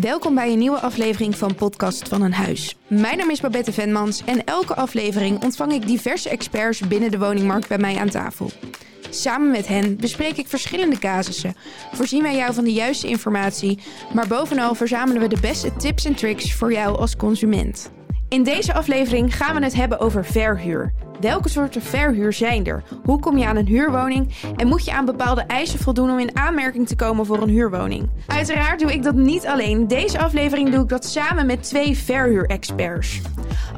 Welkom bij een nieuwe aflevering van Podcast van een Huis. Mijn naam is Babette Venmans en elke aflevering ontvang ik diverse experts binnen de woningmarkt bij mij aan tafel. Samen met hen bespreek ik verschillende casussen, voorzien wij jou van de juiste informatie, maar bovenal verzamelen we de beste tips en tricks voor jou als consument. In deze aflevering gaan we het hebben over verhuur. Welke soorten verhuur zijn er? Hoe kom je aan een huurwoning? En moet je aan bepaalde eisen voldoen om in aanmerking te komen voor een huurwoning? Uiteraard doe ik dat niet alleen. Deze aflevering doe ik dat samen met twee verhuurexperts.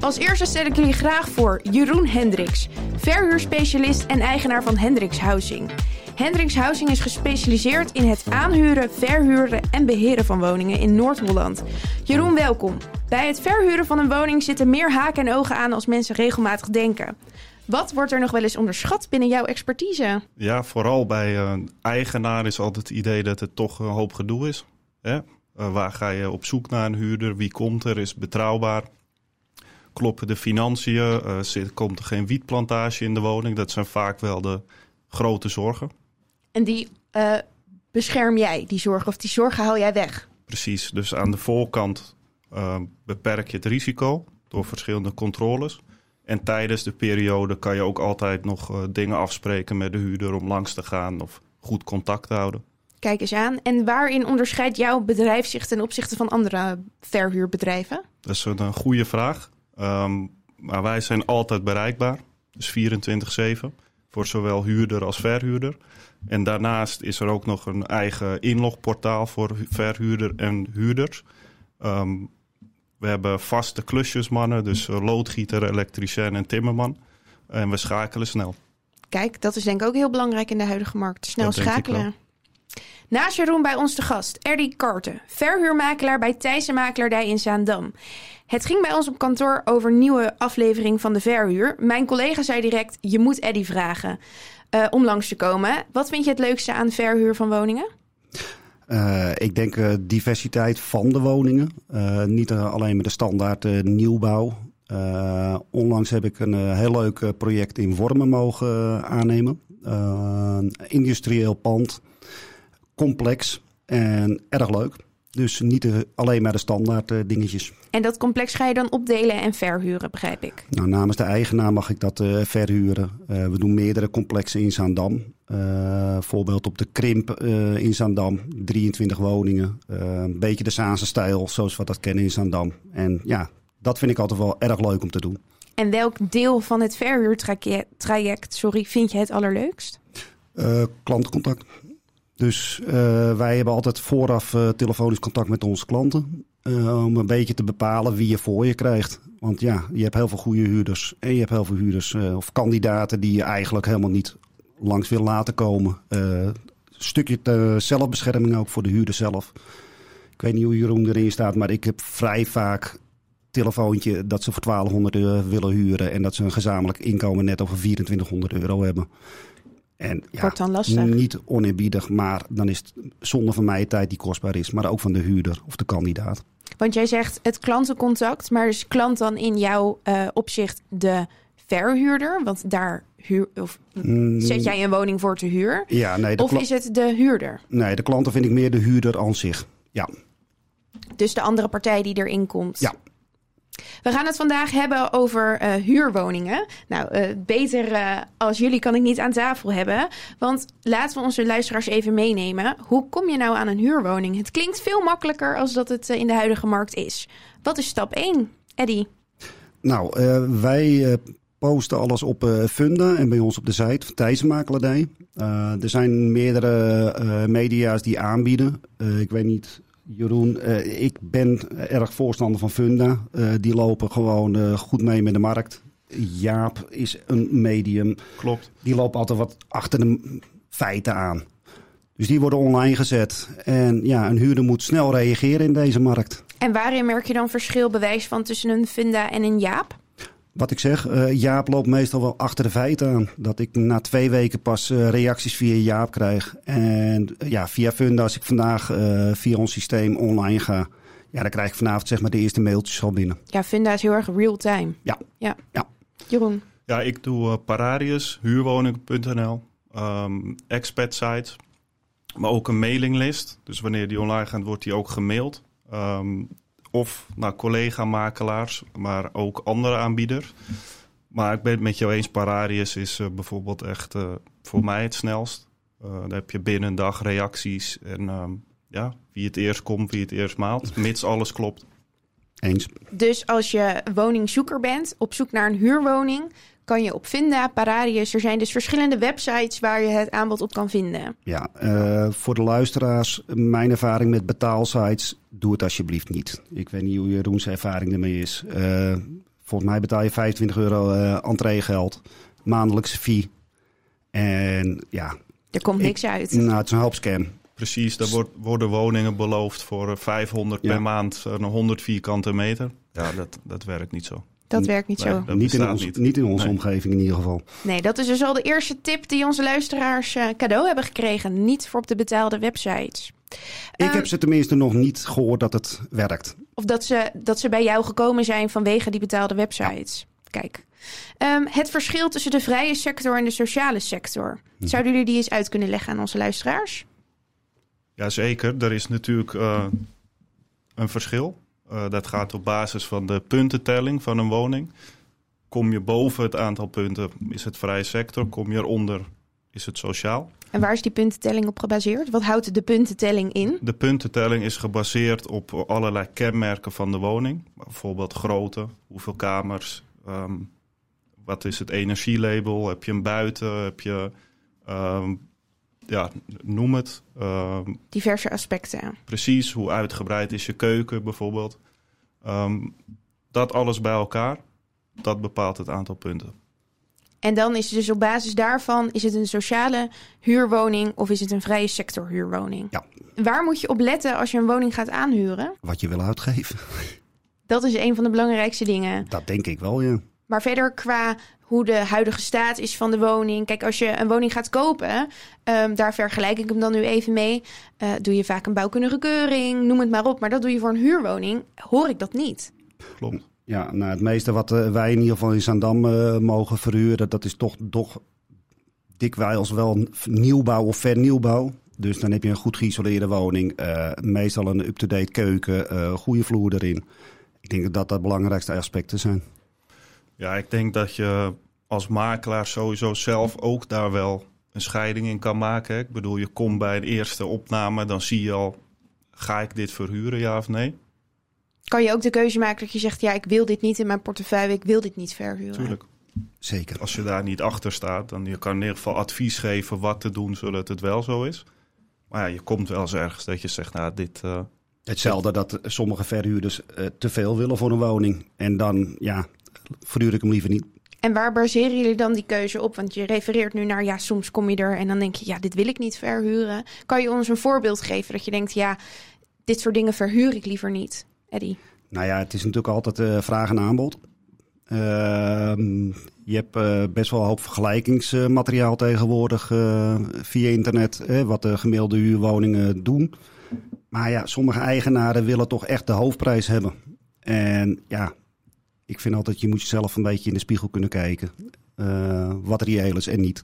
Als eerste stel ik jullie graag voor Jeroen Hendricks, verhuurspecialist en eigenaar van Hendricks Housing. Hendricks Housing is gespecialiseerd in het aanhuren, verhuren en beheren van woningen in Noord-Holland. Jeroen, welkom. Bij het verhuren van een woning zitten meer haken en ogen aan als mensen regelmatig denken. Wat wordt er nog wel eens onderschat binnen jouw expertise? Ja, vooral bij een eigenaar is altijd het idee dat het toch een hoop gedoe is. Uh, waar ga je op zoek naar een huurder? Wie komt er? Is betrouwbaar? Kloppen de financiën? Uh, zit, komt er geen wietplantage in de woning? Dat zijn vaak wel de grote zorgen. En die uh, bescherm jij, die zorgen, of die zorgen haal jij weg? Precies, dus aan de voorkant uh, beperk je het risico door verschillende controles. En tijdens de periode kan je ook altijd nog uh, dingen afspreken met de huurder om langs te gaan of goed contact te houden. Kijk eens aan. En waarin onderscheidt jouw bedrijf zich ten opzichte van andere verhuurbedrijven? Dat is een, een goede vraag. Um, maar wij zijn altijd bereikbaar, dus 24-7 voor zowel huurder als verhuurder. En daarnaast is er ook nog een eigen inlogportaal voor verhuurder en huurders. Um, we hebben vaste klusjesmannen, dus loodgieter, elektricien en timmerman. En we schakelen snel. Kijk, dat is denk ik ook heel belangrijk in de huidige markt. Snel Dat schakelen. Naast Jeroen bij ons te gast, Erdy Karten, verhuurmakelaar bij Thijssen Makelaardij in Zaandam. Het ging bij ons op kantoor over nieuwe aflevering van de verhuur. Mijn collega zei direct, je moet Eddy vragen uh, om langs te komen. Wat vind je het leukste aan verhuur van woningen? Uh, ik denk uh, diversiteit van de woningen. Uh, niet alleen met de standaard nieuwbouw. onlangs heb ik een heel leuk project in Wormen mogen aannemen. industrieel pand, complex en erg leuk. Dus niet alleen maar de standaard dingetjes. En dat complex ga je dan opdelen en verhuren, begrijp ik? Nou, namens de eigenaar mag ik dat uh, verhuren. Uh, we doen meerdere complexen in Zaandam. Uh, voorbeeld op de Krimp in Zaandam, 23 woningen. een beetje de Zaanse stijl, zoals we dat kennen in Zaandam. En ja, dat vind ik altijd wel erg leuk om te doen. En welk deel van het verhuurtraject sorry, vind je het allerleukst? klantcontact. Dus uh, wij hebben altijd vooraf uh, telefonisch contact met onze klanten. Uh, om een beetje te bepalen wie je voor je krijgt. Want ja, je hebt heel veel goede huurders. En je hebt heel veel huurders of kandidaten die je eigenlijk helemaal niet langs wil laten komen. een stukje zelfbescherming ook voor de huurder zelf. Ik weet niet hoe Jeroen erin staat, maar ik heb vrij vaak telefoontje dat ze voor 1200 euro willen huren. En dat ze een gezamenlijk inkomen net over 2400 euro hebben. En ja, Wordt dan lastig. niet oneerbiedig, maar dan is het zonde van mij tijd die kostbaar is. Maar ook van de huurder of de kandidaat. Want jij zegt het klantencontact, maar is klant dan in jouw uh, opzicht de verhuurder? Want daar huur, of zet jij een woning voor te huur? Ja, nee, of is het de huurder? Nee, de klanten vind ik meer de huurder aan zich. Ja. Dus de andere partij die erin komt? Ja. We gaan het vandaag hebben over uh, huurwoningen. Nou, uh, beter uh, als jullie kan ik niet aan tafel hebben. Want laten we onze luisteraars even meenemen. Hoe kom je nou aan een huurwoning? Het klinkt veel makkelijker als dat het in de huidige markt is. Wat is stap 1, Eddy? Nou, wij posten alles op Funda en bij ons op de site van Thijssenmakelaardij. er zijn meerdere media's die aanbieden. ik weet niet Jeroen, uh, ik ben erg voorstander van Funda. Uh, die lopen gewoon uh, goed mee met de markt. Jaap is een medium. Klopt. Die lopen altijd wat achter de feiten aan. Dus die worden online gezet. En ja, een huurder moet snel reageren in deze markt. En waarin merk je dan verschil bewijs van tussen een Funda en een Jaap? Wat ik zeg, uh, Jaap loopt meestal wel achter de feiten aan. Dat ik na twee weken pas uh, reacties via Jaap krijg. En uh, ja, via Funda, als ik vandaag via ons systeem online ga... Ja, dan krijg ik vanavond zeg maar de eerste mailtjes al binnen. Ja, Funda is heel erg real-time. Ja. ja. ja. Jeroen? Ja, ik doe Pararius, huurwoning.nl, um, expat site, maar ook een mailinglist. Dus wanneer die online gaat, wordt die ook gemaild. Ehm, of naar collega-makelaars, maar ook andere aanbieders. Maar ik ben het met jou eens, Pararius is uh, bijvoorbeeld echt uh, voor mij het snelst. Uh, dan heb je binnen een dag reacties en um, ja, wie het eerst komt, wie het eerst maalt, mits alles klopt. Eens. Dus als je woningzoeker bent, op zoek naar een huurwoning, kan je op Vinda, Pararius. Er zijn dus verschillende websites waar je het aanbod op kan vinden. Ja, uh, voor de luisteraars, mijn ervaring met betaalsites, doe het alsjeblieft niet. Ik weet niet hoe Jeroen's ervaring ermee is. Uh, volgens mij betaal je 25 euro uh, entreegeld, maandelijkse fee. En ja... Er komt niks ik, uit. Nou, het is een hoop scam. Precies, er wordt, worden woningen beloofd voor 500 ja. per maand, een 100 vierkante meter. Ja, dat, dat werkt niet zo. Dat werkt niet Nee, zo. dat Niet in, ons, niet. niet in onze Nee. omgeving in ieder geval. Nee, dat is dus al de eerste tip die onze luisteraars eh, cadeau hebben gekregen. Niet voor op de betaalde websites. Ik Eh, heb ze tenminste nog niet gehoord dat het werkt. Of dat ze, dat ze bij jou gekomen zijn vanwege die betaalde websites. Kijk. Ehm, het verschil tussen de vrije sector en de sociale sector. Zouden jullie die eens uit kunnen leggen aan onze luisteraars? Jazeker, er is natuurlijk eh, een verschil. Eh, dat gaat op basis van de puntentelling van een woning. Kom je boven het aantal punten, is het vrije sector. Kom je eronder, is het sociaal. En waar is die puntentelling op gebaseerd? Wat houdt de puntentelling in? De puntentelling is gebaseerd op allerlei kenmerken van de woning. Bijvoorbeeld grootte, hoeveel kamers, ehm, wat is het energielabel, heb je een buiten, heb je, ehm, ja, noem het. Ehm, Diverse aspecten. precies hoe uitgebreid is je keuken bijvoorbeeld. Ehm, dat alles bij elkaar, dat bepaalt het aantal punten. En dan is het dus op basis daarvan: is het een sociale huurwoning of is het een vrije sector huurwoning? Ja. Waar moet je op letten als je een woning gaat aanhuren? Wat je wil uitgeven. Dat is een van de belangrijkste dingen. Dat denk ik wel, ja. Maar verder qua hoe de huidige staat is van de woning. Kijk, als je een woning gaat kopen, ehm, daar vergelijk ik hem dan nu even mee. Eh, doe je vaak een bouwkundige keuring, noem het maar op. Maar dat doe je voor een huurwoning, hoor ik dat niet. Klopt. Ja, nou, het meeste wat eh, wij in ieder geval in Zandam eh, mogen verhuren, dat is toch, toch dikwijls wel nieuwbouw of vernieuwbouw. Dus dan heb je een goed geïsoleerde woning, meestal een up-to-date keuken, goede vloer erin. Ik denk dat dat de belangrijkste aspecten zijn. Ja, ik denk dat je als makelaar sowieso zelf ook daar wel een scheiding in kan maken. hè. Ik bedoel, je komt bij een eerste opname, dan zie je al, ga ik dit verhuren, ja of nee? Kan je ook de keuze maken dat je zegt: ja, ik wil dit niet in mijn portefeuille, ik wil dit niet verhuren. Tuurlijk. Zeker. Als je daar niet achter staat, dan je kan in ieder geval advies geven wat te doen, zodat het wel zo is. Maar ja, je komt wel eens ergens dat je zegt, nou, dit... eh, Hetzelfde dat sommige verhuurders eh, te veel willen voor een woning. En dan, ja, verhuur ik hem liever niet. En waar baseren jullie dan die keuze op? Want je refereert nu naar, ja, soms kom je er en dan denk je, ja, dit wil ik niet verhuren. Kan je ons een voorbeeld geven dat je denkt, ja, dit soort dingen verhuur ik liever niet, Eddie? Nou ja, het is natuurlijk altijd eh, vraag en aanbod. Ehm, je hebt eh, best wel een hoop vergelijkingsmateriaal tegenwoordig eh, via internet, hè, wat de gemiddelde huurwoningen doen. Maar ja, sommige eigenaren willen toch echt de hoofdprijs hebben. En ja, ik vind altijd, je moet jezelf een beetje in de spiegel kunnen kijken. eh, wat reëel is en niet.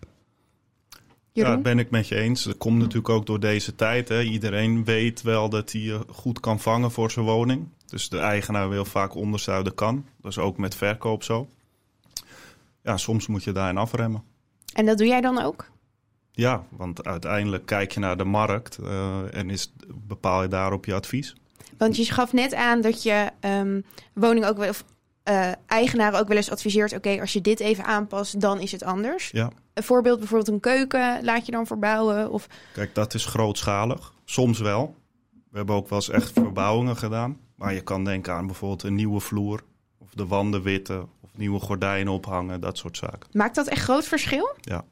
Ja, dat ben ik met je eens. Dat komt natuurlijk ook door deze tijd. Hè. Iedereen weet wel dat hij je goed kan vangen voor zijn woning. Dus de eigenaar wil vaak onderzuiden kan. Dat is ook met verkoop zo. Ja, soms moet je daarin afremmen. En dat doe jij dan ook? Ja, want uiteindelijk kijk je naar de markt eh, en is, bepaal je daarop je advies. Want je gaf net aan dat je ehm woning ook wel, eh, eigenaren ook wel eens adviseert: oké, als je dit even aanpast, dan is het anders. Ja. Een voorbeeld, bijvoorbeeld een keuken, laat je dan verbouwen. Of Kijk, dat is grootschalig. Soms wel. We hebben ook wel eens echt verbouwingen gedaan. Maar je kan denken aan bijvoorbeeld een nieuwe vloer. Of de wanden witten. Of nieuwe gordijnen ophangen. Dat soort zaken. maakt dat echt groot verschil? Ja.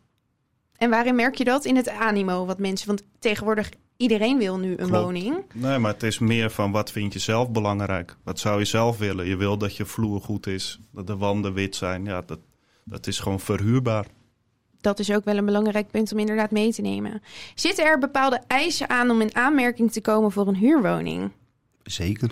En waarin merk je dat? In het animo wat mensen. Want tegenwoordig iedereen wil nu een Klopt. woning. Nee, maar het is meer van wat vind je zelf belangrijk? Wat zou je zelf willen? Je wil dat je vloer goed is. Dat de wanden wit zijn. Ja, dat, dat is gewoon verhuurbaar. Dat is ook wel een belangrijk punt om inderdaad mee te nemen. Zitten er bepaalde eisen aan om in aanmerking te komen voor een huurwoning? Zeker.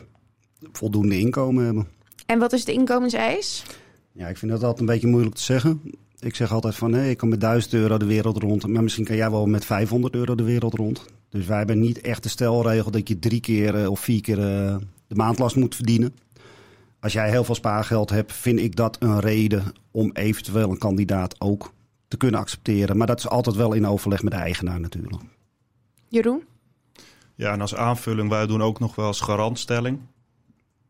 Voldoende inkomen hebben. En wat is de inkomenseis? Ja, ik vind dat altijd een beetje moeilijk te zeggen. Ik zeg altijd van, hé, ik kan met 1000 euro de wereld rond. Maar misschien kan jij wel met 500 euro de wereld rond. Dus wij hebben niet echt de stelregel dat je drie keer eh, of vier keer eh, de maandlast moet verdienen. Als jij heel veel spaargeld hebt, vind ik dat een reden om eventueel een kandidaat ook te kunnen accepteren. Maar dat is altijd wel in overleg met de eigenaar natuurlijk. Jeroen? Ja, en als aanvulling, wij doen ook nog wel eens garantstelling.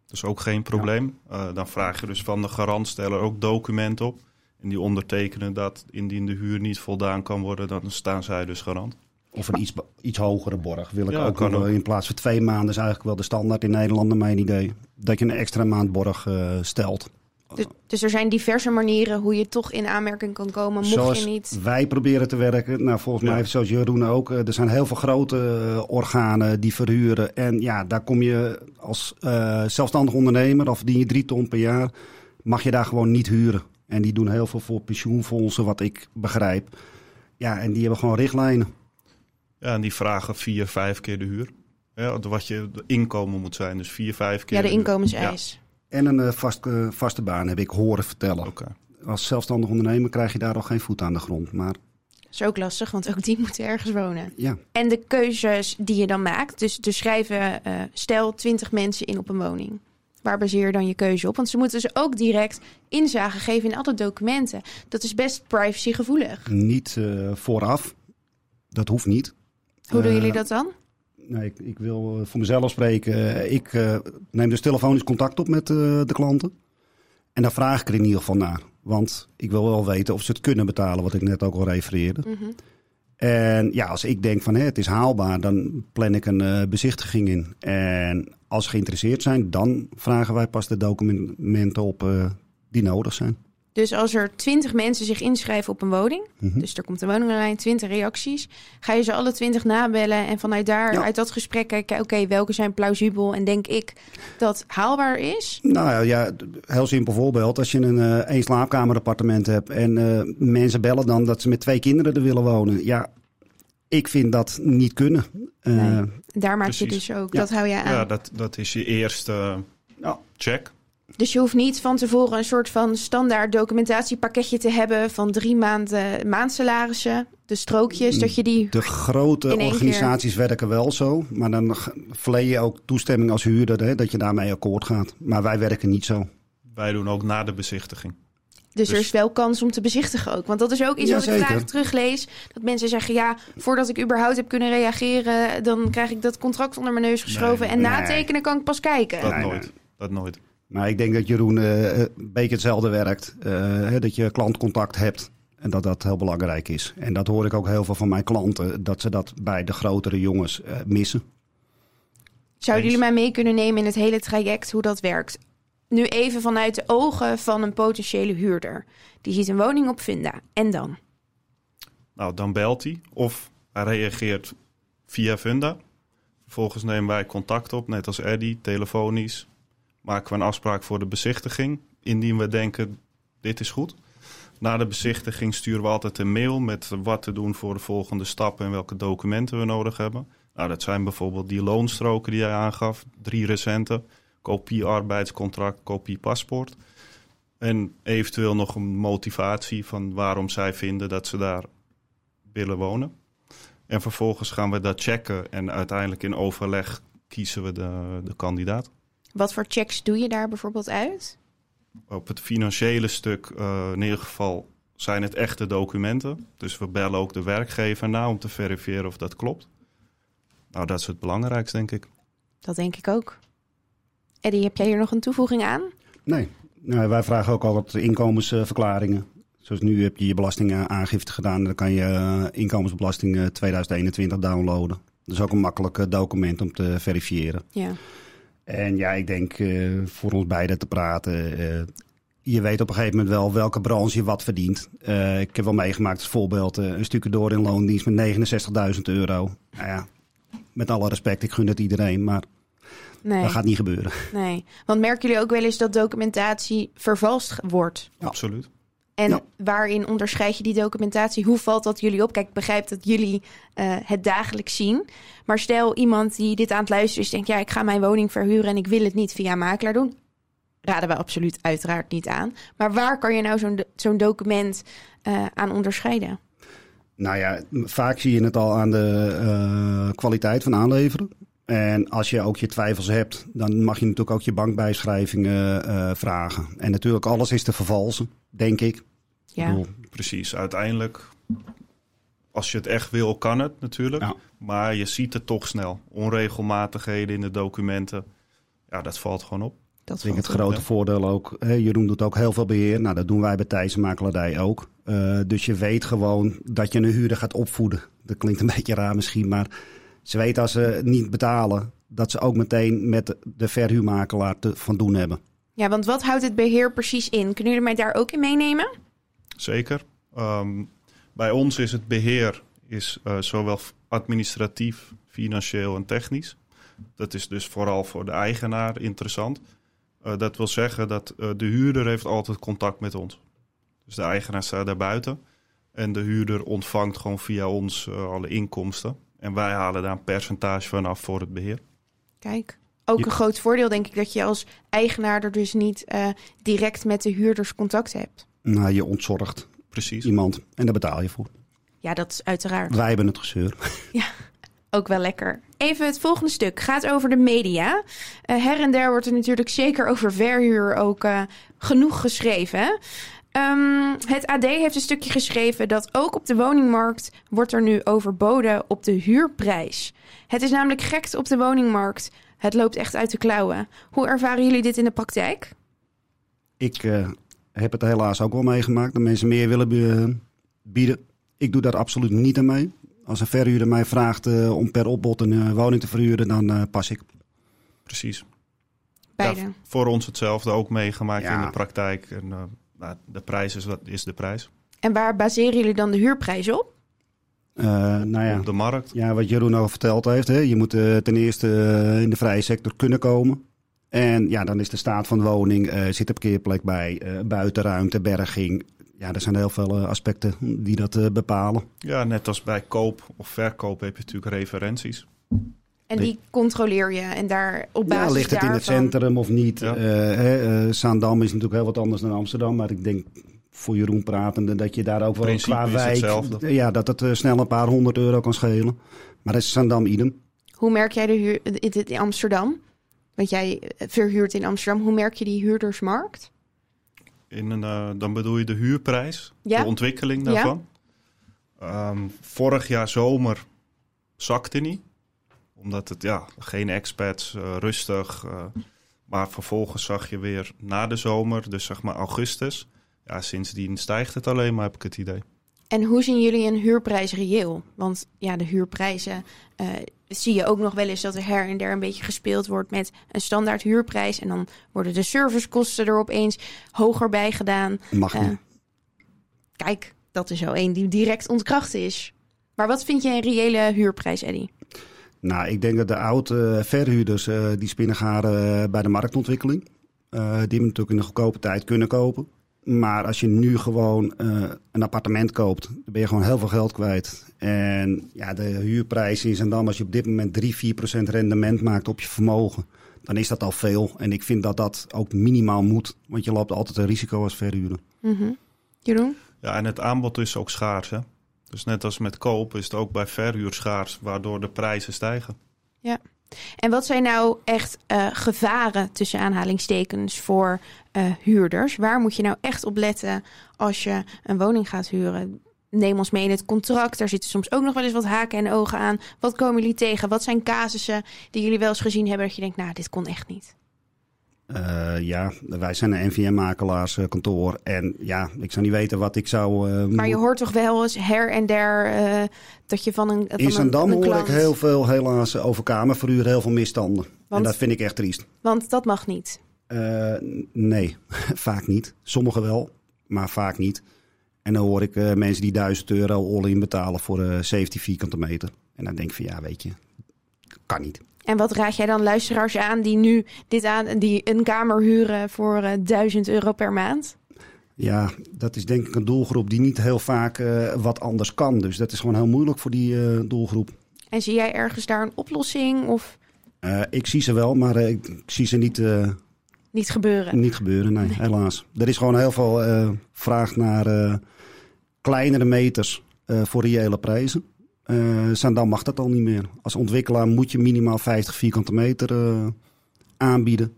Dat is ook geen probleem. Uh, dan vraag je dus van de garantsteller ook document op. En die ondertekenen dat indien de huur niet voldaan kan worden, dan staan zij dus garant. Of een iets, iets hogere borg wil ik Ja, ook kan wel. ook. In plaats van twee maanden is eigenlijk wel de standaard in Nederland, naar mijn idee. Dat je een extra maand borg eh, stelt. Dus, dus er zijn diverse manieren hoe je toch in aanmerking kan komen, mocht Zoals je niet... wij proberen te werken. Nou, volgens Ja. mij, zoals Jeroen ook. eh, Er zijn heel veel grote eh, organen die verhuren. En ja, daar kom je als eh, zelfstandig ondernemer, of verdien je drie ton per jaar, mag je daar gewoon niet huren. En die doen heel veel voor pensioenfondsen, wat ik begrijp. Ja, en die hebben gewoon richtlijnen. Ja, en die vragen vier, vijf keer de huur. Ja, wat je de inkomen moet zijn, dus vier, vijf keer Ja, de inkomenseis. En een eh, vast, eh, vaste baan heb ik horen vertellen. Als zelfstandig ondernemer krijg je daar al geen voet aan de grond. Maar Dat is ook lastig, want ook die moeten ergens wonen. ja, En de keuzes die je dan maakt, dus er schrijven eh, stel 20 mensen in op een woning. Waar baseer je dan je keuze op? Want ze moeten dus ook direct inzage geven in alle documenten. Dat is best privacygevoelig. niet eh, vooraf. Dat hoeft niet. Hoe doen Eh, jullie dat dan? Nee, ik, ik wil eh, voor mezelf spreken. Eh, Ik eh, neem dus telefonisch contact op met eh, de klanten. En daar vraag ik er in ieder geval naar. Want ik wil wel weten of ze het kunnen betalen, wat ik net ook al refereerde. Mhm. En ja, als ik denk van hè, het is haalbaar, dan plan ik een eh, bezichtiging in. En als ze geïnteresseerd zijn, dan vragen wij pas de documenten op eh, die nodig zijn. Dus als er 20 mensen zich inschrijven op een woning, Mhm. dus er komt een woning online, 20 reacties, ga je ze alle 20 nabellen en vanuit daar, Ja. uit dat gesprek kijken, oké, welke zijn plausibel en denk ik dat haalbaar is? Nou ja, heel simpel voorbeeld. Als je een eh één slaapkamerappartement hebt en eh, mensen bellen dan dat ze met twee kinderen er willen wonen. Ja, ik vind dat niet kunnen. Eh, Nee. Daar maak je dus ook, Ja. dat hou je aan. Ja, dat, dat is je eerste Ja. check. Dus je hoeft niet van tevoren een soort van standaard documentatiepakketje te hebben van drie maanden maandsalarissen, de strookjes, dat je die... De grote organisaties werken wel zo, maar dan verleen je ook toestemming als huurder hè, dat je daarmee akkoord gaat. Maar wij werken niet zo. Wij doen ook na de bezichtiging. Dus er Dus- is wel kans om te bezichtigen ook. Want dat is ook iets wat ik graag teruglees. Dat mensen zeggen, ja, voordat ik überhaupt heb kunnen reageren... dan krijg ik dat contract onder mijn neus geschoven. en nee. na tekenen kan ik pas kijken. Dat Nee, nooit. nee. Dat nooit. Maar ik denk dat Jeroen eh, een beetje hetzelfde werkt. Eh, hè, dat je klantcontact hebt en dat dat heel belangrijk is. En dat hoor ik ook heel veel van mijn klanten, dat ze dat bij de grotere jongens eh, missen. Zouden Eens. jullie mij mee kunnen nemen in het hele traject hoe dat werkt? Nu even vanuit de ogen van een potentiële huurder. Die ziet een woning op Funda. En dan? Nou, dan belt hij of hij reageert via Funda. Vervolgens nemen wij contact op, net als Eddy, telefonisch. Maken we een afspraak voor de bezichtiging. Indien we denken, dit is goed. Na de bezichtiging sturen we altijd een mail met wat te doen voor de volgende stappen en welke documenten we nodig hebben. Nou, dat zijn bijvoorbeeld die loonstroken die jij aangaf, drie recente. Kopie arbeidscontract, kopie paspoort. En eventueel nog een motivatie van waarom zij vinden dat ze daar willen wonen. En vervolgens gaan we dat checken en uiteindelijk in overleg kiezen we de, de kandidaat. Wat voor checks doe je daar bijvoorbeeld uit? Op het financiële stuk, eh, in ieder geval, zijn het echte documenten. Dus we bellen ook de werkgever na om te verifiëren of dat klopt. Nou, dat is het belangrijkste, denk ik. Dat denk ik ook. Eddie, heb jij hier nog een toevoeging aan? Nee, nou, wij vragen ook altijd inkomensverklaringen. Zoals nu heb je je belastingaangifte gedaan. Dan kan je eh, inkomensbelasting eh, 2021 downloaden. Dat is ook een makkelijk eh, document om te verifiëren. Ja. En ja, ik denk eh, voor ons beiden te praten. eh, je weet op een gegeven moment wel welke branche je wat verdient. Eh, ik heb wel meegemaakt als voorbeeld een stukje door in loondienst met 69.000 euro. Nou ja, met alle respect, ik gun het iedereen, maar Nee, dat gaat niet gebeuren. nee. Want merken jullie ook wel eens dat documentatie vervalst wordt? Ja. Absoluut. En waarin onderscheid je die documentatie? Hoe valt dat jullie op? Kijk, ik begrijp dat jullie eh, het dagelijks zien. Maar stel iemand die dit aan het luisteren is, denkt... ja, ik ga mijn woning verhuren en ik wil het niet via makelaar doen. Raden we absoluut uiteraard niet aan. Maar waar kan je nou zo'n do- zo'n document eh, aan onderscheiden? Nou ja, vaak zie je het al aan de uh, kwaliteit van aanleveren. En als je ook je twijfels hebt, dan mag je natuurlijk ook je bankbijschrijvingen vragen. En natuurlijk, alles is te vervalsen, denk ik. Ja, bedoel, precies. Uiteindelijk, als je het echt wil, kan het natuurlijk. Ja. Maar je ziet het toch snel. Onregelmatigheden in de documenten. Ja, dat valt gewoon op. Dat ik denk het grote voordeel ook. Hè, Jeroen doet ook heel veel beheer. Nou, dat doen wij bij Thijs Makelaardij ook. Uh, dus je weet gewoon dat je een huurder gaat opvoeden. Dat klinkt een beetje raar misschien, maar ze weten als ze niet betalen, dat ze ook meteen met de verhuurmakelaar te van doen hebben. Ja, want wat houdt het beheer precies in? Kunnen jullie mij daar ook in meenemen? Zeker. Um, bij ons is het beheer is, uh, zowel administratief, financieel en technisch. Dat is dus vooral voor de eigenaar interessant. Uh, dat wil zeggen dat uh, de huurder heeft altijd contact met ons. Dus de eigenaar staat daar buiten. En de huurder ontvangt gewoon via ons alle inkomsten. En wij halen daar een percentage van af voor het beheer. Kijk, ook een groot voordeel denk ik dat je als eigenaar er dus niet uh, direct met de huurders contact hebt. Nou, je ontzorgt Precies. iemand en daar betaal je voor. Ja, dat is uiteraard. Wij hebben het gezeur. Ja, ook wel lekker. Even het volgende stuk gaat over de media. Uh, her en der wordt er natuurlijk zeker over verhuur ook uh, genoeg geschreven. Um, het AD heeft een stukje geschreven dat ook op de woningmarkt wordt er nu overboden op de huurprijs. Het is namelijk gekte op de woningmarkt. Het loopt echt uit de klauwen. Hoe ervaren jullie dit in de praktijk? Ik uh, heb het helaas ook wel meegemaakt dat mensen meer willen bieden. Ik doe daar absoluut niet aan mee. Als een verhuurder mij vraagt uh, om per opbod een uh, woning te verhuren, dan pas ik. Precies. Beide. Ja, voor ons hetzelfde ook meegemaakt ja. in de praktijk. En, nou, de prijs is, wat is de prijs. En waar baseren jullie dan de huurprijs op? Uh, nou ja, op de markt. Ja, wat Jeroen al verteld heeft. Hè? Je moet uh, ten eerste uh, in de vrije sector kunnen komen. En ja, dan is de staat van de woning, zit een parkeerplek bij, buitenruimte, berging. Ja, er zijn heel veel aspecten die dat bepalen. Ja, net als bij koop of verkoop heb je natuurlijk referenties. En die controleer je en daar op basis Ja, ligt het in het centrum of niet? Ja. Uh, Zaandam is natuurlijk heel wat anders dan Amsterdam. Maar ik denk voor Jeroen pratende dat je daar ook wel qua wijk... Ja, dat het uh, snel een paar honderd euro kan schelen. Maar dat is Zaandam idem. Hoe merk jij de huur in Amsterdam? Want jij verhuurt in Amsterdam. Hoe merk je die huurdersmarkt? In een, uh, dan bedoel je de huurprijs, ja? de ontwikkeling daarvan. Ja? Um, vorig jaar zomer zakte niet omdat het, ja, geen expats, uh, rustig. Uh, maar vervolgens zag je weer na de zomer, dus zeg maar augustus. Ja, sindsdien stijgt het alleen maar, heb ik het idee. En hoe zien jullie een huurprijs reëel? Want ja, de huurprijzen uh, zie je ook nog wel eens dat er her en der een beetje gespeeld wordt met een standaard huurprijs. En dan worden de servicekosten er opeens hoger bij gedaan. Mag niet. Kijk, dat is zo één die direct ontkracht is. Maar wat vind je een reële huurprijs, Eddie? Nou, ik denk dat de oude verhuurders uh, die spinnen garen uh, bij de marktontwikkeling. Uh, die hebben natuurlijk in de goedkope tijd kunnen kopen. Maar als je nu gewoon een appartement koopt, dan ben je gewoon heel veel geld kwijt. En ja, de huurprijs in Zandam, als je op dit moment 3, 4 procent rendement maakt op je vermogen, dan is dat al veel. En ik vind dat dat ook minimaal moet, want je loopt altijd een risico als verhuurder. Mm -hmm. Jeroen? Ja, en het aanbod is ook schaars, hè? Dus net als met koop is het ook bij verhuur schaars, waardoor de prijzen stijgen. Ja. En wat zijn nou echt uh, gevaren tussen aanhalingstekens voor uh, huurders? Waar moet je nou echt op letten als je een woning gaat huren? Neem ons mee in het contract. Daar zitten soms ook nog wel eens wat haken en ogen aan. Wat komen jullie tegen? Wat zijn casussen die jullie wel eens gezien hebben dat je denkt, nou, dit kon echt niet? Uh, ja, wij zijn een NVM-makelaarskantoor. En ja, ik zou niet weten wat ik zou... Uh, maar je hoort toch wel eens her en der uh, dat je van een van In Zandam hoor ik heel veel helaas over kamerverhuur, heel veel misstanden. Want, en dat vind ik echt triest. Want dat mag niet? nee, vaak niet. Sommigen wel, maar vaak niet. En dan hoor ik mensen die 1000 euro all-in betalen voor 17 vierkante meter. En dan denk ik van ja, weet je, kan niet. En wat raad jij dan luisteraars aan die nu dit aan, die een kamer huren voor uh, eh, 1000 euro per maand? Ja, dat is denk ik een doelgroep die niet heel vaak uh, wat anders kan. Dus dat is gewoon heel moeilijk voor die uh, doelgroep. En zie jij ergens daar een oplossing? Of? ik zie ze wel, maar ik, ik, zie ze niet. niet gebeuren. Niet gebeuren, nee, nee, helaas. Er is gewoon heel veel vraag naar kleinere meters eh, voor reële prijzen. Uh, Zaandam mag dat al niet meer. Als ontwikkelaar moet je minimaal 50 vierkante meter uh, aanbieden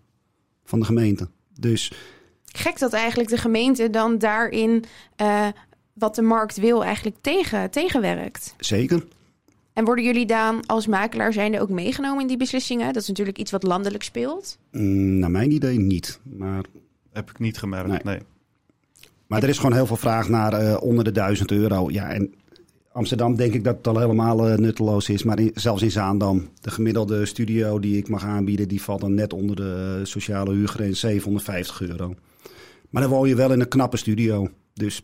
van de gemeente. Dus gek dat eigenlijk de gemeente dan daarin uh, wat de markt wil eigenlijk tegen, tegenwerkt. Zeker. En worden jullie dan als makelaar zijnde ook meegenomen in die beslissingen? Dat is natuurlijk iets wat landelijk speelt. Mm, naar mijn idee niet, maar... Heb ik niet gemerkt, nee. nee. Maar er is gewoon heel veel vraag naar uh, onder de 1000 euro. Ja, en Amsterdam denk ik dat het al helemaal uh, nutteloos is. Maar zelfs in Zaandam, de gemiddelde studio die ik mag aanbieden... die valt dan net onder de sociale huurgrens 750 euro. Maar dan woon je wel in een knappe studio. Dus,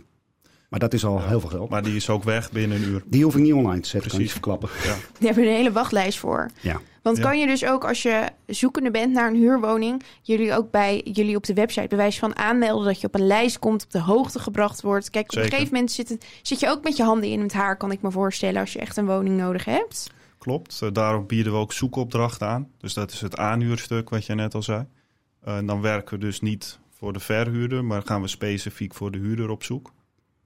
maar dat is al heel veel geld. Maar die is ook weg binnen een uur. Die hoef ik niet online te zetten, Precies. kan verklappen. Ja. Je hebt een hele wachtlijst voor. Ja. Want kan je dus ook als je zoekende bent naar een huurwoning... jullie ook bij jullie op de website bewijs van aanmelden... dat je op een lijst komt, op de hoogte gebracht wordt. Kijk, op een gegeven moment zit, zit je ook met je handen in het haar... kan ik me voorstellen, als je echt een woning nodig hebt. Klopt, uh, daarom bieden we ook zoekopdrachten aan. Dus dat is het aanhuurstuk wat je net al zei. Uh, dan werken we dus niet voor de verhuurder, maar gaan we specifiek voor de huurder op zoek.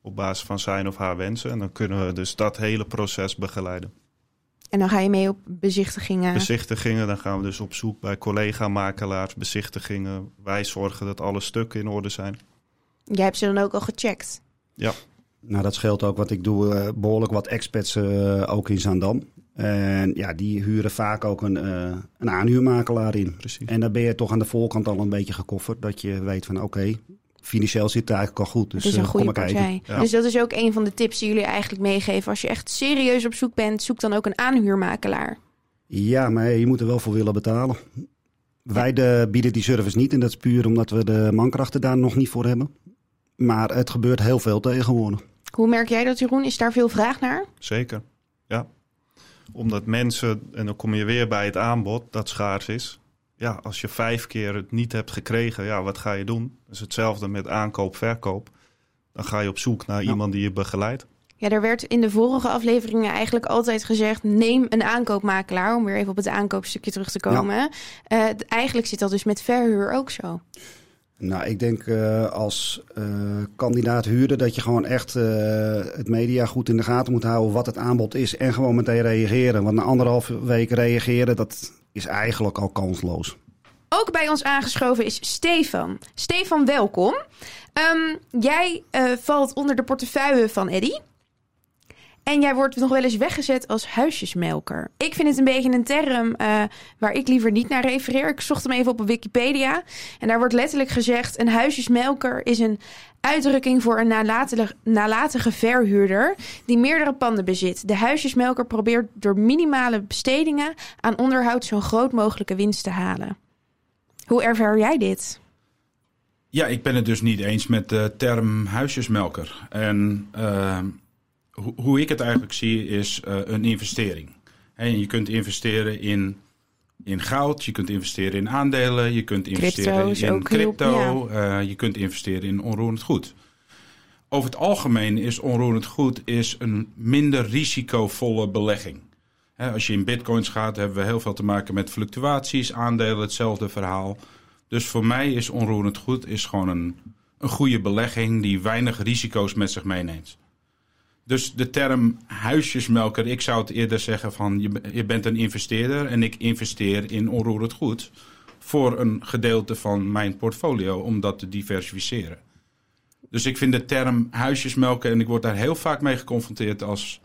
Op basis van zijn of haar wensen. En dan kunnen we dus dat hele proces begeleiden. En dan ga je mee op bezichtigingen? Bezichtigingen, dan gaan we dus op zoek bij collega-makelaars, bezichtigingen. Wij zorgen dat alle stukken in orde zijn. Jij hebt ze dan ook al gecheckt? Ja. Nou, dat scheelt ook, wat ik doe uh, behoorlijk wat experts uh, ook in Zaandam. En ja, die huren vaak ook een, uh, een aanhuurmakelaar in. Precies. En dan ben je toch aan de voorkant al een beetje gekofferd. Dat je weet van oké, okay, financieel zit het eigenlijk al goed. Dus het is een uh, goede partij. Ja. Dus dat is ook een van de tips die jullie eigenlijk meegeven. Als je echt serieus op zoek bent, zoek dan ook een aanhuurmakelaar. Ja, maar je moet er wel voor willen betalen. Wij de, bieden die service niet en dat is puur omdat we de mankrachten daar nog niet voor hebben. Maar het gebeurt heel veel tegenwoordig. Hoe merk jij dat, Jeroen? Is daar veel vraag naar? Zeker, ja omdat mensen, en dan kom je weer bij het aanbod dat schaars is. Ja, als je vijf keer het niet hebt gekregen, ja, wat ga je doen? Dat is hetzelfde met aankoop, verkoop. Dan ga je op zoek naar ja. iemand die je begeleidt. Ja, er werd in de vorige afleveringen eigenlijk altijd gezegd: neem een aankoopmakelaar. Om weer even op het aankoopstukje terug te komen. Ja. Uh, eigenlijk zit dat dus met verhuur ook zo. Nou, ik denk uh, als uh, kandidaat huurder dat je gewoon echt uh, het media goed in de gaten moet houden wat het aanbod is en gewoon meteen reageren. Want na anderhalve week reageren, dat is eigenlijk al kansloos. Ook bij ons aangeschoven is Stefan. Stefan, welkom. Um, jij valt onder de portefeuille van Eddy. En jij wordt nog wel eens weggezet als huisjesmelker. Ik vind het een beetje een term uh, waar ik liever niet naar refereer. Ik zocht hem even op Wikipedia. En daar wordt letterlijk gezegd: een huisjesmelker is een uitdrukking voor een nalatige, nalatige verhuurder die meerdere panden bezit. De huisjesmelker probeert door minimale bestedingen aan onderhoud zo'n groot mogelijke winst te halen. Hoe ervaar jij dit? Ja, ik ben het dus niet eens met de term huisjesmelker. En uh, hoe ik het eigenlijk zie is uh, een investering. En je kunt investeren in, in goud, je kunt investeren in aandelen, je kunt investeren in crypto, ja. uh, je kunt investeren in onroerend goed. Over het algemeen is onroerend goed is een minder risicovolle belegging. He, als je in bitcoins gaat, hebben we heel veel te maken met fluctuaties, aandelen, hetzelfde verhaal. Dus voor mij is onroerend goed is gewoon een, een goede belegging die weinig risico's met zich meeneemt. Dus de term huisjesmelker, ik zou het eerder zeggen van je, je bent een investeerder en ik investeer in onroerend goed voor een gedeelte van mijn portfolio om dat te diversificeren. Dus ik vind de term huisjesmelken en ik word daar heel vaak mee geconfronteerd als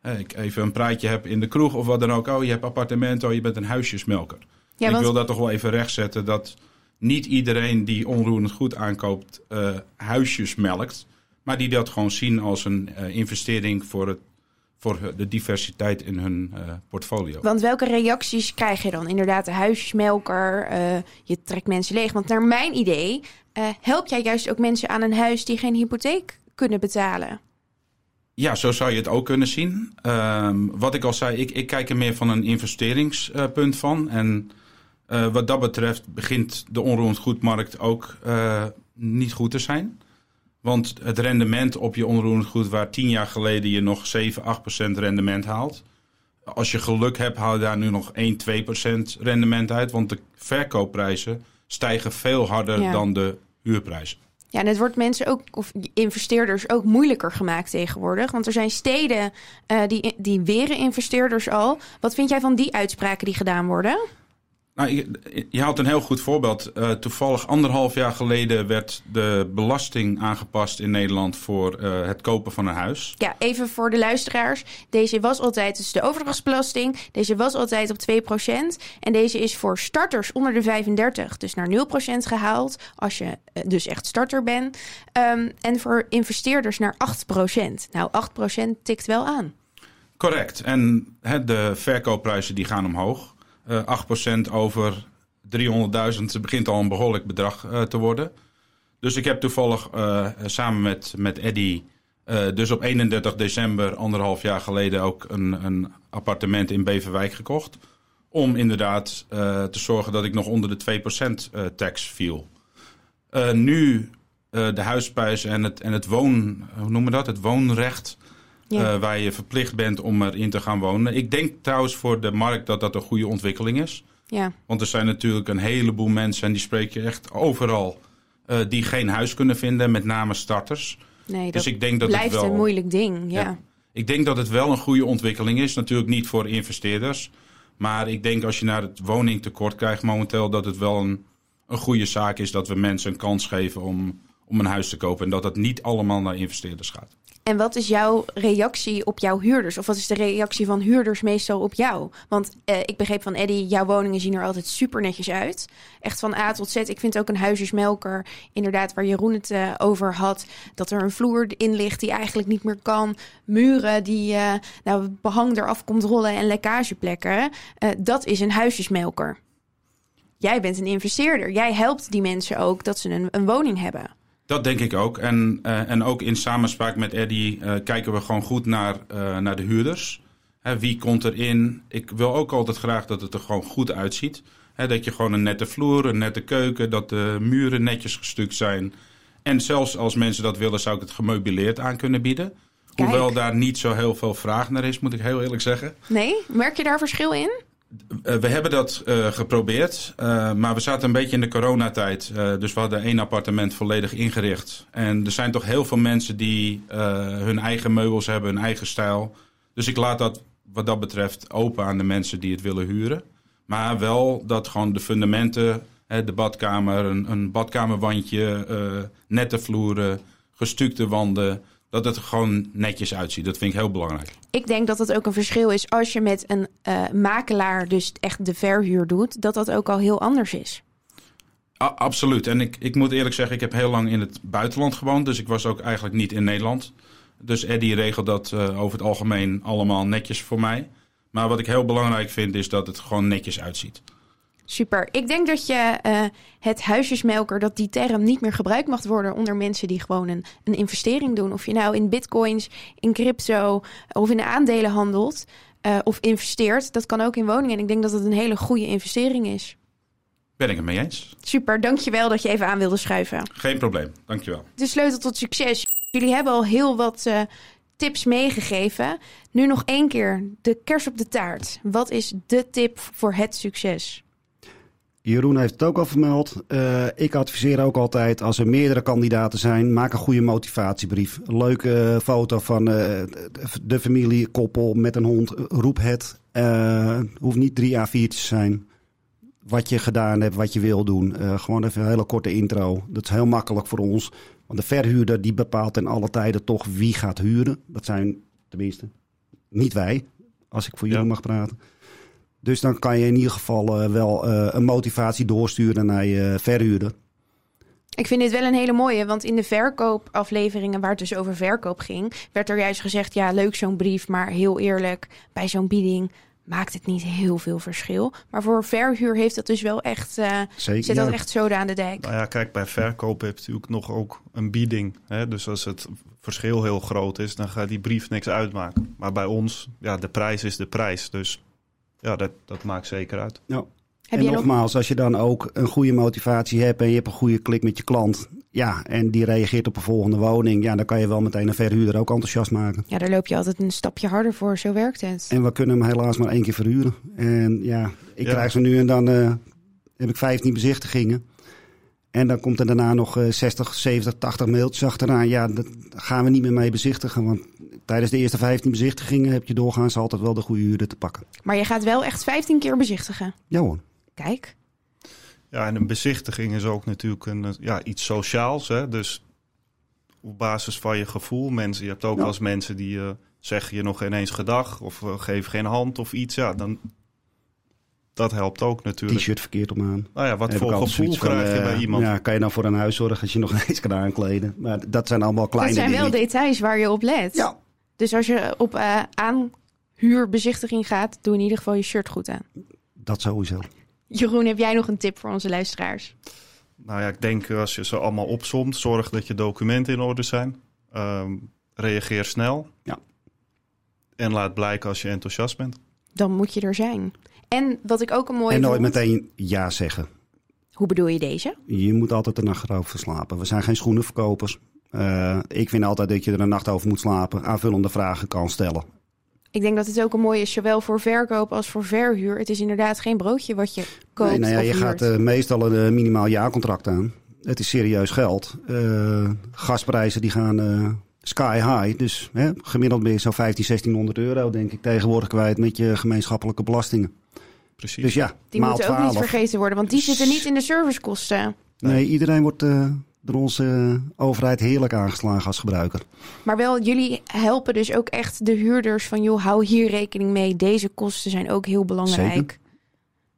hè, ik even een praatje heb in de kroeg of wat dan ook. Oh, je hebt appartementen, oh, je bent een huisjesmelker. Ja, want... Ik wil dat toch wel even rechtzetten dat niet iedereen die onroerend goed aankoopt uh, huisjes melkt. Maar die dat gewoon zien als een uh, investering voor, het, voor de diversiteit in hun uh, portfolio. Want welke reacties krijg je dan? Inderdaad, de huisjesmelker, uh, je trekt mensen leeg. Want naar mijn idee help jij juist ook mensen aan een huis die geen hypotheek kunnen betalen. Ja, zo zou je het ook kunnen zien. Um, wat ik al zei, ik, ik kijk er meer van een investeringspunt van. En wat dat betreft begint de onroerend goedmarkt ook niet goed te zijn. Want het rendement op je onroerend goed, waar tien jaar geleden je nog 7, 8 procent rendement haalt. Als je geluk hebt, haal je daar nu nog 1, 2 procent rendement uit. Want de verkoopprijzen stijgen veel harder ja. dan de huurprijzen. Ja, en het wordt mensen ook, of investeerders ook moeilijker gemaakt tegenwoordig. Want er zijn steden uh, die, die weren investeerders al. Wat vind jij van die uitspraken die gedaan worden? Nou, je, je had een heel goed voorbeeld. Uh, toevallig anderhalf jaar geleden werd de belasting aangepast in Nederland voor uh, het kopen van een huis. Ja, even voor de luisteraars. Deze was altijd, dus de overdrachtsbelasting, deze was altijd op 2%. En deze is voor starters onder de 35, dus naar 0% gehaald. Als je uh, dus echt starter bent. Um, en voor investeerders naar 8%. Nou, 8% tikt wel aan. Correct. En he, de verkoopprijzen die gaan omhoog. Uh, 8% over 300.000 begint al een behoorlijk bedrag uh, te worden. Dus ik heb toevallig uh, samen met, met Eddy, dus op 31 december, anderhalf jaar geleden, ook een, een appartement in Beverwijk gekocht. Om inderdaad te zorgen dat ik nog onder de 2% tax viel. nu de huisprijs en het, en het woon, hoe noemen dat? Het woonrecht ja. Uh, waar je verplicht bent om erin te gaan wonen. Ik denk trouwens voor de markt dat dat een goede ontwikkeling is. Ja. Want er zijn natuurlijk een heleboel mensen, en die spreek je echt overal, uh, die geen huis kunnen vinden, met name starters. Nee, dus ik denk dat blijft het wel, een moeilijk ding. Ja. ja. Ik denk dat het wel een goede ontwikkeling is. Natuurlijk niet voor investeerders. Maar ik denk als je naar het woningtekort krijgt momenteel, dat het wel een, een goede zaak is dat we mensen een kans geven om, om een huis te kopen. En dat het niet allemaal naar investeerders gaat. En wat is jouw reactie op jouw huurders? Of wat is de reactie van huurders meestal op jou? Want eh, ik begreep van Eddie, jouw woningen zien er altijd super netjes uit. Echt van A tot Z. Ik vind ook een huisjesmelker, inderdaad, waar Jeroen het uh, over had. Dat er een vloer in ligt die eigenlijk niet meer kan. Muren die uh, nou, behang eraf komt rollen en lekkageplekken. Uh, dat is een huisjesmelker. Jij bent een investeerder. Jij helpt die mensen ook dat ze een, een woning hebben. Dat denk ik ook. En, uh, en ook in samenspraak met Eddie uh, kijken we gewoon goed naar, uh, naar de huurders. Hè, wie komt erin? Ik wil ook altijd graag dat het er gewoon goed uitziet. Hè, dat je gewoon een nette vloer, een nette keuken, dat de muren netjes gestukt zijn. En zelfs als mensen dat willen, zou ik het gemeubileerd aan kunnen bieden. Kijk. Hoewel daar niet zo heel veel vraag naar is, moet ik heel eerlijk zeggen. Nee? Merk je daar verschil in? Uh, we hebben dat uh, geprobeerd, uh, maar we zaten een beetje in de coronatijd. dus we hadden één appartement volledig ingericht. En er zijn toch heel veel mensen die hun eigen meubels hebben, hun eigen stijl. Dus ik laat dat wat dat betreft open aan de mensen die het willen huren. Maar wel dat gewoon de fundamenten, de badkamer, een, een badkamerwandje, nette vloeren, gestukte wanden dat het er gewoon netjes uitziet. Dat vind ik heel belangrijk. Ik denk dat het ook een verschil is als je met een uh, makelaar dus echt de verhuur doet, dat dat ook al heel anders is. A absoluut. En ik, ik moet eerlijk zeggen, ik heb heel lang in het buitenland gewoond, dus ik was ook eigenlijk niet in Nederland. Dus Eddie regelt dat uh, over het algemeen allemaal netjes voor mij. Maar wat ik heel belangrijk vind, is dat het gewoon netjes uitziet. Super. Ik denk dat je uh, het huisjesmelker, dat die term niet meer gebruikt mag worden onder mensen die gewoon een, een investering doen. Of je nou in bitcoins, in crypto of in aandelen handelt uh, of investeert. Dat kan ook in woningen. En ik denk dat het een hele goede investering is. Ben ik het mee eens. Super, dankjewel dat je even aan wilde schuiven. Geen probleem, dankjewel. De sleutel tot succes. Jullie hebben al heel wat uh, tips meegegeven. Nu nog één keer de kers op de taart. Wat is de tip voor het succes? Jeroen heeft het ook al vermeld. Uh, ik adviseer ook altijd, als er meerdere kandidaten zijn, maak een goede motivatiebrief. Leuke foto van uh, de familie, koppel met een hond. Roep het. Uh, hoeft niet drie A4'tjes te zijn. Wat je gedaan hebt, wat je wil doen. gewoon even een hele korte intro. Dat is heel makkelijk voor ons. Want de verhuurder die bepaalt in alle tijden toch wie gaat huren. Dat zijn tenminste niet wij, als ik voor jullie ja. mag praten. Dus dan kan je in ieder geval uh, wel uh, een motivatie doorsturen naar je verhuurder. Ik vind dit wel een hele mooie, want in de verkoopafleveringen waar het dus over verkoop ging, werd er juist gezegd: ja, leuk zo'n brief, maar heel eerlijk, bij zo'n bieding maakt het niet heel veel verschil. Maar voor verhuur heeft dat dus wel echt, uh, Zeker, zit dat ja. echt zoden aan de dijk. Nou ja, kijk, bij verkoop heb je natuurlijk nog ook een bieding. Hè? Dus als het verschil heel groot is, dan gaat die brief niks uitmaken. Maar bij ons, ja, de prijs is de prijs. Dus ja, dat, dat maakt zeker uit. Ja. Heb en nogmaals, nog... als je dan ook een goede motivatie hebt en je hebt een goede klik met je klant, ja, en die reageert op een volgende woning, ja, dan kan je wel meteen een verhuurder ook enthousiast maken. Ja, daar loop je altijd een stapje harder voor, zo werkt het. En we kunnen hem helaas maar één keer verhuren. En ja, ik ja. krijg ze nu en dan, uh, heb ik 15 bezichtigingen. En dan komt er daarna nog eh, 60, 70, 80 mailtjes achteraan. Ja, dat gaan we niet meer mee bezichtigen. Want tijdens de eerste 15 bezichtigingen heb je doorgaans altijd wel de goede huurder te pakken. Maar je gaat wel echt 15 keer bezichtigen. Ja hoor. Kijk. Ja, en een bezichtiging is ook natuurlijk een, eh, ja, iets sociaals. Hè? Dus op basis van je gevoel. Mensen, je hebt ook Ja. eens mensen die eh, zeggen je nog ineens gedag of uh, geven geen hand of iets. Ja, dan dat helpt ook natuurlijk. T-shirt verkeerd om aan. Nou ja, wat voor gevoel van, krijg je eh, bij iemand? Ja, kan je dan voor een huis zorgen als je nog ineens kan aankleden. Maar dat zijn allemaal kleine dat zijn wel dingen. details waar je op let. Ja, Dus als je op eh aanhuurbezichtiging gaat, doe in ieder geval je shirt goed aan. dat sowieso. Jeroen, heb jij nog een tip voor onze luisteraars? Nou ja, ik denk als je ze allemaal opsomt, zorg dat je documenten in orde zijn. Ehm, reageer snel. Ja. En laat blijken als je enthousiast bent. Dan moet je er zijn. En wat ik ook een mooie En nooit vond- meteen ja zeggen. Hoe bedoel je deze? Je moet altijd de nacht erover slapen. We zijn geen schoenenverkopers. Eh, ik vind altijd dat je er een nacht over moet slapen. Aanvullende vragen kan stellen. Ik denk dat het ook een mooie is, zowel voor verkoop als voor verhuur. Het is inderdaad geen broodje wat je koopt Nee, nou ja, of je huurt. gaat eh, meestal een eh, minimaal jaarcontract aan. Het is serieus geld. Eh, gasprijzen die gaan eh, sky high. Dus hè, gemiddeld ben je zo'n 15, 1600 euro denk ik tegenwoordig kwijt met je gemeenschappelijke belastingen. Precies. Dus ja, Die maal moeten ook 12. niet vergeten worden, want die zitten niet in de servicekosten. Nee, iedereen wordt eh, door onze eh, overheid heerlijk aangeslagen als gebruiker. Maar wel, jullie helpen dus ook echt de huurders van... joh, hou hier rekening mee. Deze kosten zijn ook heel belangrijk. Zeker.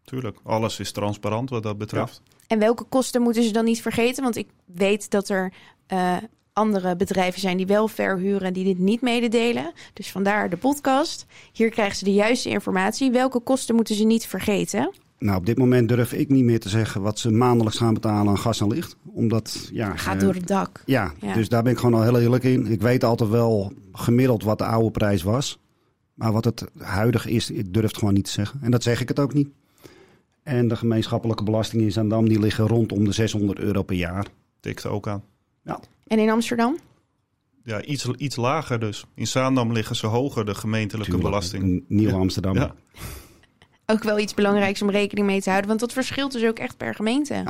Tuurlijk, alles is transparant wat dat betreft. En welke kosten moeten ze dan niet vergeten? Want ik weet dat er eh, andere bedrijven zijn die wel verhuren... die dit niet mededelen. Dus vandaar de podcast. Hier krijgen ze de juiste informatie. Welke kosten moeten ze niet vergeten? Nou, op dit moment durf ik niet meer te zeggen wat ze maandelijks gaan betalen aan gas en licht. Omdat, ja... Gaat eh, door het dak. Ja, Ja. dus daar ben ik gewoon al heel eerlijk in. Ik weet altijd wel gemiddeld wat de oude prijs was. Maar wat het huidig is, ik durf het gewoon niet te zeggen. En dat zeg ik het ook niet. En de gemeenschappelijke belastingen in Zandam die liggen rondom de 600 euro per jaar. Tikt ook aan. Ja, En in Amsterdam? Ja, iets, iets lager dus. In Zaandam liggen ze hoger, de gemeentelijke tuurlijk. belasting. N- Nieuw Ja. Ook wel iets belangrijks om rekening mee te houden. Want dat verschilt dus ook echt per gemeente.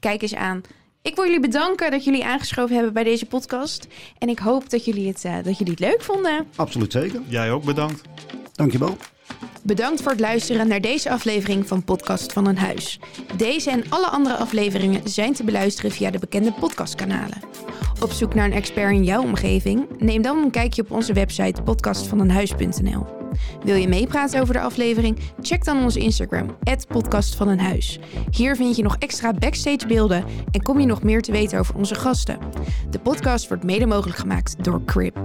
Kijk eens aan. Ik wil jullie bedanken dat jullie aangeschoven hebben bij deze podcast. En ik hoop dat jullie het, eh, dat jullie het leuk vonden. Absoluut zeker. Jij ook bedankt. Dankjewel. Bedankt voor het luisteren naar deze aflevering van Podcast van een Huis. Deze en alle andere afleveringen zijn te beluisteren via de bekende podcastkanalen. Op zoek naar een expert in jouw omgeving? Neem dan een kijkje op onze website podcastvaneenhuis.nl. Wil je meepraten over de aflevering? Check dan onze Instagram, @podcastvaneenhuis. Hier vind je nog extra backstage beelden en kom je nog meer te weten over onze gasten. De podcast wordt mede mogelijk gemaakt door Crib.